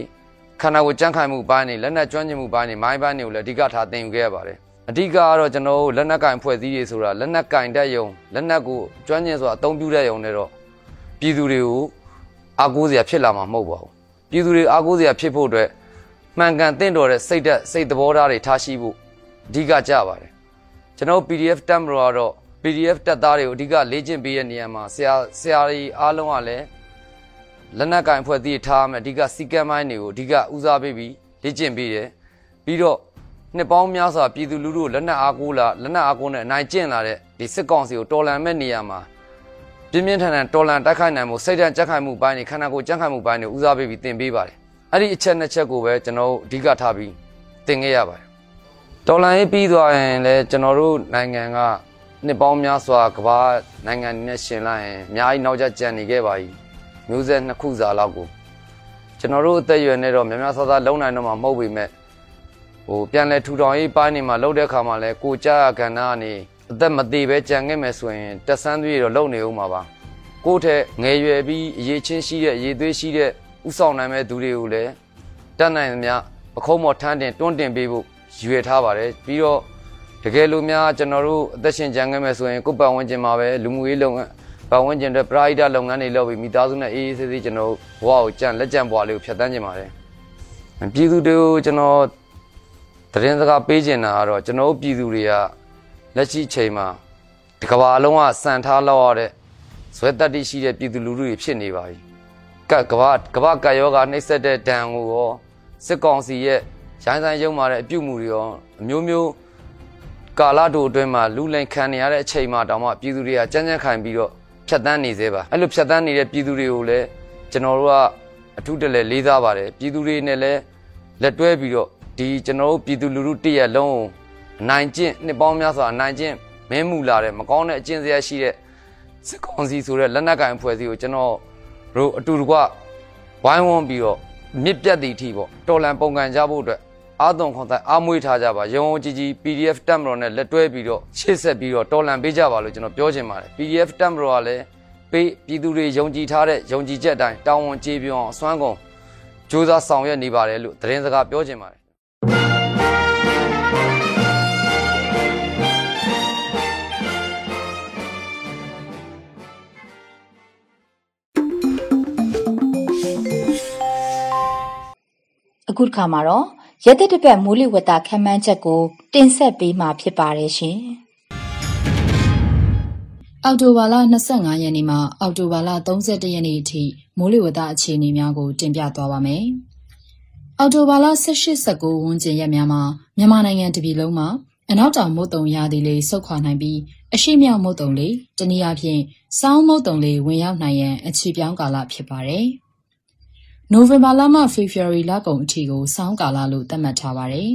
ခန္ဓာကိုယ်ကြန့်ခိုင်မှုပိုင်းတွေလက်နက်ကျွမ်းကျင်မှုပိုင်းတွေမိုင်းပိုင်းတွေကိုလည်းအဓိကထားသင်ယူခဲ့ရပါတယ်အဓိကကတော့ကျွန်တော်တို့လက်နက်ကင်ဖွဲ့စည်းရေးဆိုတာလက်နက်ကင်တက်ယုံလက်နက်ကိုကျွမ်းကျင်စွာအသုံးပြုတဲ့ယုံနဲ့တော့ပြည်သူတွေကိုအားကိုးစရာဖြစ်လာမှာမဟုတ်ပါဘူးပြည်သူတွေအားကိုးစရာဖြစ်ဖို့အတွက်မှန်ကန်တင့်တော်တဲ့စိတ်ဓာတ်စိတ်သဘောထားတွေထားရှိဖို့အဓိကကြပါတယ်ကျွန်တော် PDF တက်မလို့ကတော့ PDF တက်သားတွေကိုအဓိကလေ့ကျင့်ပေးတဲ့နေရာမှာဆရာဆရာကြီးအားလုံးကလည်း လက်နက်ကင်ဖွဲ့စည်းထားမယ်အဓိကစီကံမိုင်းတွေကိုအဓိကဦးစားပေးပြီးလေ့ကျင့်ပေးတယ်ပြီးတော့နှစ်ပေါင်းများစွာပြည်သူလူထုလက်နက်အားကိုးလာလက်နက်အားကိုးနဲ့အနိုင်ကျင့်လာတဲ့ဒီစစ်ကောင်စီကိုတော်လှန်မဲ့နေရာမှာပြင်းပြင်းထန်ထန်တော်လှန်တိုက်ခိုက်နိုင်မှုစိတ်ဓာတ်ကြက်ခိုင်မှုပိုင်းတွေခန္ဓာကိုယ်ကြက်ခိုင်မှုပိုင်းတွေဦးစားပေးပြီးသင်ပေးပါတယ်အဲ့ဒီအချက်နှစ်ချက်ကိုပဲကျွန်တော်အဓိကထားပြီးသင်ခဲ့ရပါတယ်တော်လှန်ရေးပြီးသွားရင်လည်းကျွန်တော်တို့နိုင်ငံကနှစ်ပေါင်းများစွာကမ္ဘာနိုင်ငံနဲ့ရှင်လိုက်ရင်အများကြီးနောက်ကျကျန်နေခဲ့ပါ යි မျိုးဆက်နှစ်ခုစာလောက်ကိုကျွန်တော်တို့အသက်အရွယ်နဲ့တော့များများဆဆလုံနိုင်တော့မှမဟုတ်ပေမဲ့ဟိုပြန်လဲထူထောင်ရေးပိုင်းနေမှာလှုပ်တဲ့ခါမှာလဲကိုကြရကဏ္ဍကနေအသက်မသေးပဲကြံခဲ့မယ်ဆိုရင်တက်ဆန်းသွေးတော့လုံနေဦးမှာပါကိုယ့်ထက်ငယ်ရွယ်ပြီးအရေးချင်းရှိတဲ့အရေးသွေးရှိတဲ့ဥဆောင်နိုင်မဲ့သူတွေကိုလည်းတတ်နိုင်သမျှပခုံးမော်ထမ်းတင်တွန်းတင်ပေးဖို့ရွေထားပါတယ်ပြီးတော့တကယ်လို့များကျွန်တော်တို့အသက်ရှင်ကြံခဲ့မယ်ဆိုရင်ကိုယ်ပတ်ဝန်းကျင်မှာပဲလူမှုရေးလုပ်ငန်း ပတ်ဝန်းကျင်တွေပရိုက်တာလုပ်ငန်းတွေလုပ်ပြီးမိသားစုနဲ့အေးအေးဆေးဆေးကျွန်တော်ဘဝကိုကြံလက်ကြံဘဝလေးကိုဖြတ်တန်းကျင်ပါတယ်ပြည်သူတွေကိုကျွန်တော်သတင်းစကားပေးချင်တာကတော့ကျွန်တော်ပြည်သူတွေကလက်ရှိချိန်မှာဒီကဘာလုံးကစံထားလောက်ရတဲ့ဇွဲတက်တိရှိတဲ့ပြည်သူလူထုတွေဖြစ်နေပါပြီကကဘာကဘာကယောဂနှိမ့်ဆက်တဲ့ဒဏ်ကိုရောစစ်ကောင်စီရဲ့ရိုင်းဆိုင်ရုံမာတဲ့အပြုတ်မှုတွေရောအမျိုးမျိုးကာလတို့အတွင်းမှာလူလိန်ခံနေရတဲ့အချိန်မှာတောင်မှပြည်သူတွေကကြမ်းကြမ်းခိုင်ပြီးတော့ ဖြတ်တန်းနေသေးပါအဲ့လိုဖြတ်တန်းနေတဲ့ပြည်သူတွေကိုလည်းကျွန်တော်တို့ကအထူးတလဲလေးစားပါတယ်ပြည်သူတွေနဲ့လည်းလက်တွဲပြီးတော့ဒီကျွန်တော်တို့ပြည်သူလူထုတရက်လုံးကိုအနိုင်ကျင့်နှစ်ပေါင်းများစွာအနိုင်ကျင့်မင်းမူလာတဲ့မကောင်းတဲ့အကျင့်စရာရှိတဲ့စစ်ကောင်စီဆိုတဲ့လက်နက်ကိုင်အဖွဲ့အစည်းကိုကျွန်တော်တို့အတူတကွဝိုင်းဝန်းပြီးတော့မြစ်ပြတ်သည့်အထိပေါ့တော်လန်ပုံကန်ကြဖို့အတွက် အာသွန်ခွန်တိုင်အားမွေးထားကြပါရုံကြီးကြီး PDF တက်မတော်နဲ့လက်တွဲပြီးတော့ရှေ့ဆက်ပြီးတော့တော်လန်ပေးကြပါလို့ကျွန်တော်ပြောချင်ပါတယ် PDF တက်မတော်ကလည်းပေးပြည်သူတွေယုံကြည်ထားတဲ့ယုံကြည်ချက်အတိုင်းတောင်းဝန်ကြေးပြောအောင်အစွမ်းကုန်စ조사ဆောင်ရွက်နေပါတယ်လို့သတင်းစကားပြောချင်ပါတယ်အခုတစ်ခါမှာတော့ ရက်သက်တစ်ပတ်မိုးလေဝသခန့်မှန်းချက်ကို တင်ဆက်ပေးမှာဖြစ်ပါတယ်ရှင်။အော်တိုဘာလ25ရက်နေ့မှအော်တိုဘာလ31ရက်နေ့အထိမိုးလေဝသအခြေအနေများကို တင်ပြသွားပါမယ်။အော်တိုဘာလ18-19ဝန်းကျင်ရက်များမှာမြန်မာနိုင်ငံတပြည်လုံးမှာအနောက်တောင်မုတ်တုံရာသီလေးဆုတ်ခွာနိုင်ပြီးအရှိမြောက်မုတ်တုံလေးတနည်းအားဖြင့်စောင်းမုတ်တုံလေးဝင်ရောက်နိုင်ရန်အခြေပြောင်းကာလဖြစ်ပါတယ်။ နိုဝင်ဘာလမှဖေဖော်ဝါရီလကုန်အထိကိုစောင်းကာလလို့သတ်မှတ်ထားပါတယ်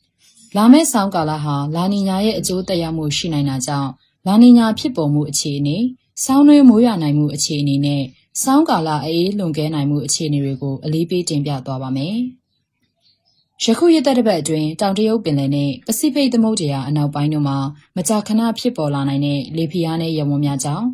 ။လာမယ့်စောင်းကာလဟာလာနီညာရဲ့အကျိုးသက်ရောက်မှုရှိနိုင်တာကြောင့်လာနီညာဖြစ်ပေါ်မှုအခြေအနေ၊စောင်းနှွေးမိုးရွာနိုင်မှုအခြေအနေနဲ့စောင်းကာလအေးလွန်ကဲနိုင်မှုအခြေအနေတွေကိုအလေးပေးတင်ပြသွားပါမယ်။ယခုရက်သက်တစ်ပတ်အတွင်းတောင်တရုတ်ပင်လယ်နဲ့ပစိဖိတ်သမုဒ္ဒရာအနောက်ပိုင်းတို့မှာမကြာခဏဖြစ်ပေါ်လာနိုင်တဲ့လေဖိအားနဲ့ရဝန်းများကြောင့်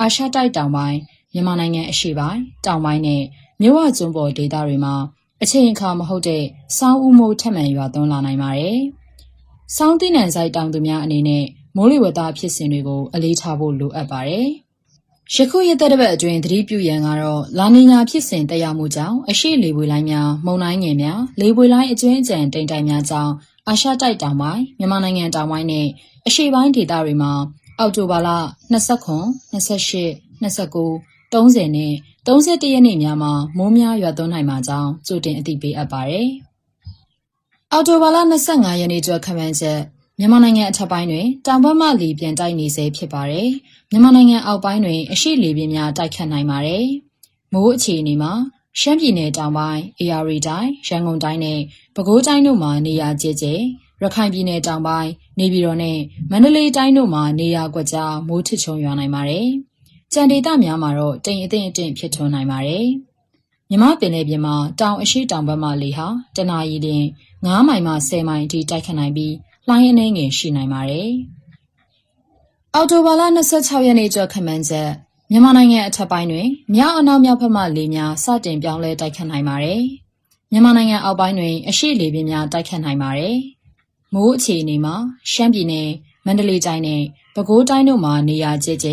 အာရှတိုက်တောင်ပိုင်းမြန်မာနိုင်ငံအရှေ့ပိုင်းတောင်ပိုင်းနဲ့ မြဝကျွန်းပေါ်ဒေသတွေမှာ အချိန်အခါမဟုတ်တဲ့စောင်းဥမိုးထက်မှန်ရွာသွန်းလာနိုင်ပါတယ်။စောင်းတိနံဆိုင်တောင်သူများအနေနဲ့မိုးလေဝသဖြစ်စဉ်တွေကို အလေးထားဖို့လိုအပ်ပါတယ်။ယခုရက်သက်တစ်ပတ်အတွင်းသတိပြုရန်ကတော့လာနီညာဖြစ်စဉ်တက်ရောက်မှုကြောင့်အရှိလေပွေလိုင်းများမုန်တိုင်းငယ်များလေပွေလိုင်းအကျွင်းအကြံတိမ်တိုင်များကြောင့်အာရှတိုက်တောင်ပိုင်းမြန်မာနိုင်ငံတောင်ပိုင်းနဲ့အရှေ့ပိုင်းဒေသတွေမှာအောက်တိုဘာလ29 28 29 30နဲ့ 31ရက်နေ့များမှာမိုးများရွာသွန်းနိုင်မှာကြောင်းကြိုတင်အသိပေးအပ်ပါတယ်။အော်တိုဘာလ25ရက်နေ့ကျော်ခန့်မှန်းချက်မြန်မာနိုင်ငံအထက်ပိုင်းတွင်တောင်ဘက်မှလေပြန်တိုက်နေစေဖြစ်ပါတယ်။မြန်မာနိုင်ငံအောက်ပိုင်းတွင်အရှိလေပြင်းများတိုက်ခတ်နိုင်ပါတယ်။မိုးအခြေအနေမှာရှမ်းပြည်နယ်တောင်ပိုင်း၊အေရီတိုင်း၊ရန်ကုန်တိုင်းနဲ့ပဲခူးတိုင်းတို့မှာနေရာကျကျရခိုင်ပြည်နယ်တောင်ပိုင်းနေပြည်တော်နဲ့မန္တလေးတိုင်းတို့မှာနေရာကွက်ကြားမိုးထချုံရွာနိုင်ပါတယ်။ ကြံဒေသများမှာတော့တိမ်အထင်အထင်ဖြစ်ထွန်းနိုင်ပါတယ်။မြမပင်လေပြင်မှာတောင်အရှိတောင်ဘက်မှလေဟာတနအီလ9မိုင်မှ10မိုင်အထိတိုက်ခတ်နိုင်ပြီးလှိုင်းအနှဲငယ်ရှိနိုင်ပါတယ်။အော်တိုဘာလ26ရက်နေ့ကျော်ခမန်းချက်မြန်မာနိုင်ငံအထက်ပိုင်းတွင်မြောက်အနောက်မြောက်ဘက်မှလေများစတင်ပြောင်းလဲတိုက်ခတ်နိုင်ပါတယ်။မြန်မာနိုင်ငံအောက်ပိုင်းတွင် အရှိလေပြင်းများတိုက်ခတ်နိုင်ပါတယ်။မိုးအခြေအနေမှာရှမ်းပြည်နယ်မန္တလေးတိုင်းနဲ့ပဲခူးတိုင်းတို့မှာနေရာကျကျ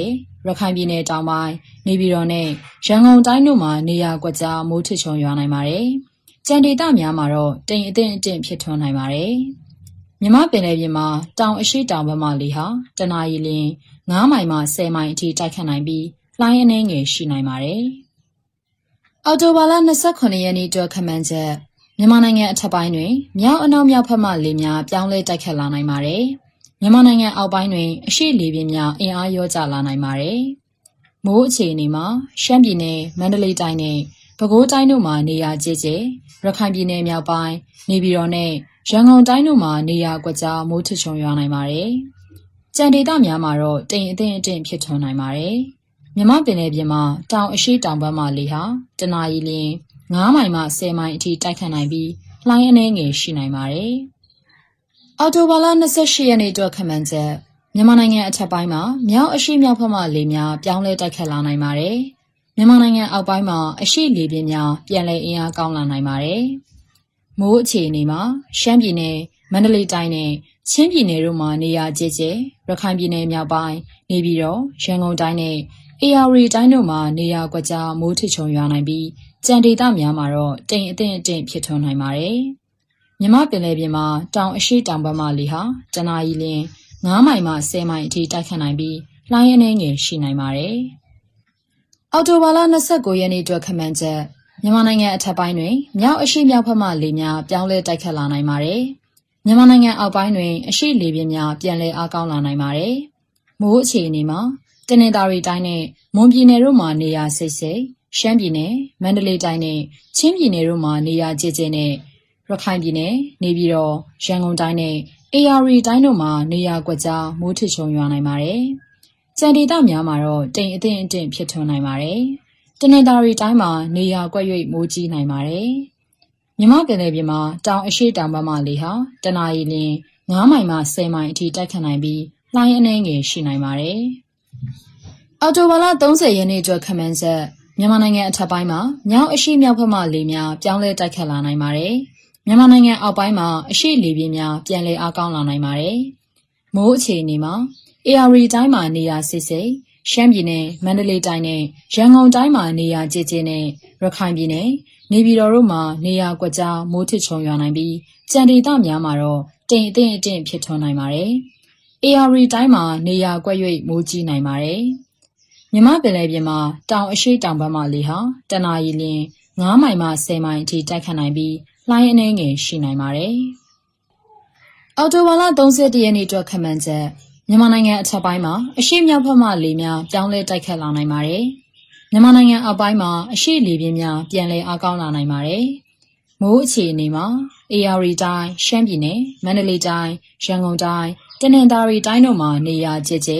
ရခိုင်ပြည်နယ်တောင်ပိုင်းနေပြည်တော်နဲ့ရန်ကုန်တိုင်းတို့မှာနေရာကွက်ကြားမိုးထချုံရွာနိုင်ပါတယ်။ကြံဒေသများမှာတော့တိမ်အထင်အထင်ဖြစ်ထွန်းနိုင်ပါတယ်။မြမပင်လယ်ပြင်မှာတောင်အရှိတောင်ဘက်မှလေဟာတနအီလင်း9မိုင်မှ10မိုင်အထိတိုက်ခတ်နိုင်ပြီးလှိုင်းအနှဲငယ်ရှိနိုင်ပါတယ်။အော်တိုဘာလ29ရက်နေ့အတွက်ခမန်းချက်မြန်မာနိုင်ငံအထက်ပိုင်းတွင်မြောက်အနောက်မြောက်ဘက်မှလေများပြောင်းလဲတိုက်ခတ်လာနိုင်ပါတယ်။ မြန်မာနိုင်ငံအောက်ပိုင်းတွင် အရှိလေပြင်းများ အင်အားရောကျလာနိုင်ပါတယ်။မိုးအခြေအနေမှာ ရှမ်းပြည်နယ် မန္တလေးတိုင်းနဲ့ ပဲခူးတိုင်းတို့မှာ နေရာကျကျရခိုင်ပြည်နယ်မြောက်ပိုင်း နေပြည်တော်နဲ့ ရန်ကုန်တိုင်းတို့မှာ နေရာကွက်ကြား မိုးထချုံရွာနိုင်ပါတယ်။ကြံဒေသများမှာတော့ တိမ်အထင်အထင်ဖြစ်ထွန်းနိုင်ပါတယ်။မြမပင်လယ်ပြင်မှာ တောင်အရှိတောင်ဘက်မှလေဟာ တနအီလင်း9မိုင်မှ10မိုင်အထိ တိုက်ခတ်နိုင်ပြီး လှိုင်းအနှဲငယ်ရှိနိုင်ပါတယ်။ အော်တိုဘာလ28ရက်နေ့အတွက်ခမန်းချက်မြန်မာနိုင်ငံအထက်ပိုင်းမှာမြောက်အရှိမြောက်ဘက်မှလေများပြောင်းလဲတိုက်ခတ်လာနိုင်ပါတယ်။မြန်မာနိုင်ငံအောက်ပိုင်းမှာအရှိလေပြင်းများပြန်လည်အင်အားကောင်းလာနိုင်ပါတယ်။မိုးအခြေအနေမှာရှမ်းပြည်နယ်မန္တလေးတိုင်းနဲ့ချင်းပြည်နယ်တို့မှာနေရာကျကျရခိုင်ပြည်နယ်မြောက်ပိုင်းနေပြည်တော်ရန်ကုန်တိုင်းနဲ့ AR တိုင်းတို့မှာနေရာကွက်ကြားမိုးထချုံရွာနိုင်ပြီးကြံဒေသများမှာတော့တိမ်အထင်အထင်ဖြစ်ထွန်းနိုင်ပါတယ်။ မြမပင်လယ်ပြင်မှာတောင်အရှိတောင်ဘက်မှလေဟာတနအီလင်း9မိုင်မှ10မိုင်အထိတိုက်ခတ်နိုင်ပြီးလှိုင်းအနှဲငယ်ရှိနိုင်ပါတယ်။အော်တိုဘာလ29ရက်နေ့အတွက်ခမန်းချက်မြန်မာနိုင်ငံအထက်ပိုင်းတွင်မြောက်အရှိမြောက်ဘက်မှလေများပြောင်းလဲတိုက်ခတ်လာနိုင်ပါတယ်။မြန်မာနိုင်ငံအောက်ပိုင်းတွင်အရှိလေပြင်းများပြန်လည်အားကောင်းလာနိုင်ပါတယ်။မိုးအခြေအနေမှာတနင်္သာရီတိုင်းနဲ့မွန်ပြည်နယ်တို့မှာနေရာစိတ်စိတ်ရှမ်းပြည်နယ်မန္တလေးတိုင်းနဲ့ချင်းပြည်နယ်တို့မှာနေရာကျကျနဲ့ ရခိုင်ပြည်နယ်နေပြည်တော်ရန်ကုန်တိုင်းနဲ့ AR တိုင်းတို့မှာနေရာကွက်ကြားမိုးထချုံရွာနိုင်ပါတယ်။ကြံဒေသများမှာတော့တိမ်အထင်အထင်ဖြစ်ထွန်းနိုင်ပါတယ်။တနင်္သာရီတိုင်းမှာနေရာကွက်၍မိုးကြီးနိုင်ပါတယ်။မြမပင်လယ်ပြင်မှာတောင်အရှိတောင်ဘက်မှလေဟာတနအီလင်း9မိုင်မှ10မိုင်အထိတိုက်ခတ်နိုင်ပြီးလှိုင်းအနှဲငယ်ရှိနိုင်ပါတယ်။အော်တိုဘာလ30ရက်နေ့ကျော်ခမန်းဆက်မြန်မာနိုင်ငံအထက်ပိုင်းမှာမြောက်အရှိမြောက်ဘက်မှလေများပြောင်းလဲတိုက်ခတ်လာနိုင်ပါတယ်။ မြန်မာနိုင်ငံအောက်ပိုင်းမှာအရှိလေပြင်းများပြန်လည်အားကောင်းလာနိုင်ပါတယ်။မိုးအခြေအနေမှာ AR တိုင်းမှာနေရာစစ်စစ်ရှမ်းပြည်နယ်မန္တလေးတိုင်းနဲ့ရန်ကုန်တိုင်းမှာနေရာကျကျနဲ့ရခိုင်ပြည်နယ်နေပြည်တော်တို့မှာနေရာကွက်ကြားမိုးထချုံရွာနိုင်ပြီးကြံဒေသများမှာတော့တိမ်အထင်အထင်ဖြစ်ထွန်းနိုင်ပါတယ်။ AR တိုင်းမှာနေရာကွက်၍မိုးကြီးနိုင်ပါတယ်။မြမပင်လယ်ပြင်မှာတောင်အရှိတောင်ဘက်မှလေဟာတနအီလင်း9မိုင်မှ10မိုင်အထိတိုက်ခတ်နိုင်ပြီး လှိုင်းအနှဲငယ်ရှိနိုင်ပါတယ်။အော်တိုဘာလ31ရက်နေ့အတွက်ခမန်းချက်မြန်မာနိုင်ငံအထက်ပိုင်းမှာအရှိမြောက်ဘက်မှလေများပြောင်းလဲတိုက်ခတ်လာနိုင်ပါတယ်။မြန်မာနိုင်ငံအောက်ပိုင်းမှာအရှိလေပြင်းများပြန်လည်အားကောင်းလာနိုင်ပါတယ်။မိုးအခြေအနေမှာ AR တိုင်းရှမ်းပြည်နယ်မန္တလေးတိုင်းရန်ကုန်တိုင်းတနင်္သာရီတိုင်းတို့မှာနေရာကျကျ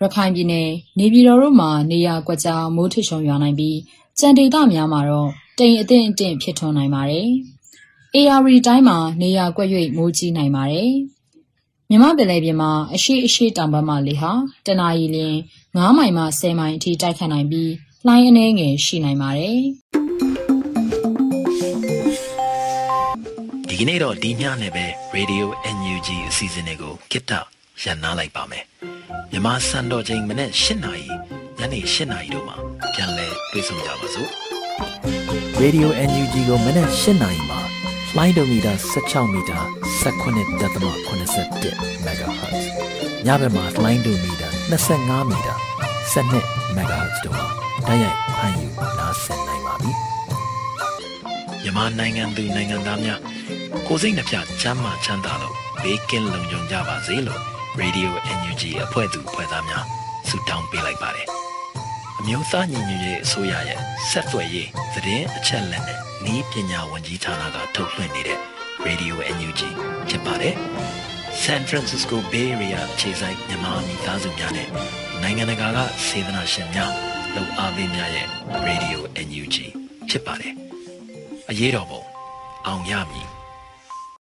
ရခိုင်ပြည်နယ်နေပြည်တော်တို့မှာနေရာကွက်ကြားမိုးထချုံရွာနိုင်ပြီးကြံဒေသများမှာတော့တိမ်အထင်အထင်ဖြစ်ထွန်းနိုင်ပါတယ်။ AR တိုင်းမှာနေရာကွက်၍မိုးကြီးနိုင်ပါတယ်။မြမပင်လယ်ပြင်မှာအရှိအရှိတောင်ဘက်မှလေဟာတနအီလင်း9မိုင်မှ10မိုင်အထိတိုက်ခတ်နိုင်ပြီးလှိုင်းအနှဲငယ်ရှိနိုင်ပါတယ်။ဒီကနေ့တော့ဒီညနဲ့ပဲ Radio NUG အစီအစဉ်လေးကိုကိတ္တရန်နာလိုက်ပါမယ်မြမစံတော်ချိန်မနေ့၈နာရီညနေ၈နာရီတို့မှာပြန်လည်တွေ့ဆုံကြပါစို့ Radio NUG ကိုမနက်၈နာရီမှာ flight meter 16 meter 19.87 MHz ညဘက်မှာ flight meter 25 meter 12 MHz တို့မှာတိုက်ရိုက်ဖမ်းယူနားဆင်နိုင်ပါပြီ။မြန်မာနိုင်ငံသူနိုင်ငံသားများကိုယ်စိတ်နှပြချမ်းမာချမ်းသာလို့ဘေးကင်းလုံခြုံကြပါစေလို့ Radio NUG အဖွဲ့သူအဖွဲ့သားများဆုတောင်းပေးလိုက်ပါတယ်။အမျိုးသားညီညွတ်ရေးအစိုးရရဲ့ဆက်သွယ်ရေးသတင်းအချက်အလက်နဲ့ ဤပညာဝန်ကြီးဌာနကထုတ်လွှင့်နေတဲ့ Radio NUG ဖြစ်ပါတယ်။ San Francisco Bay Area ခြေဆိုင်မြန်မာမိသားစုများနဲ့နိုင်ငံတကာကစေတနာရှင်များလုံအားပေးများရဲ့ Radio NUG ဖြစ်ပါတယ်။အရေးတော်ပုံအောင်ရမည်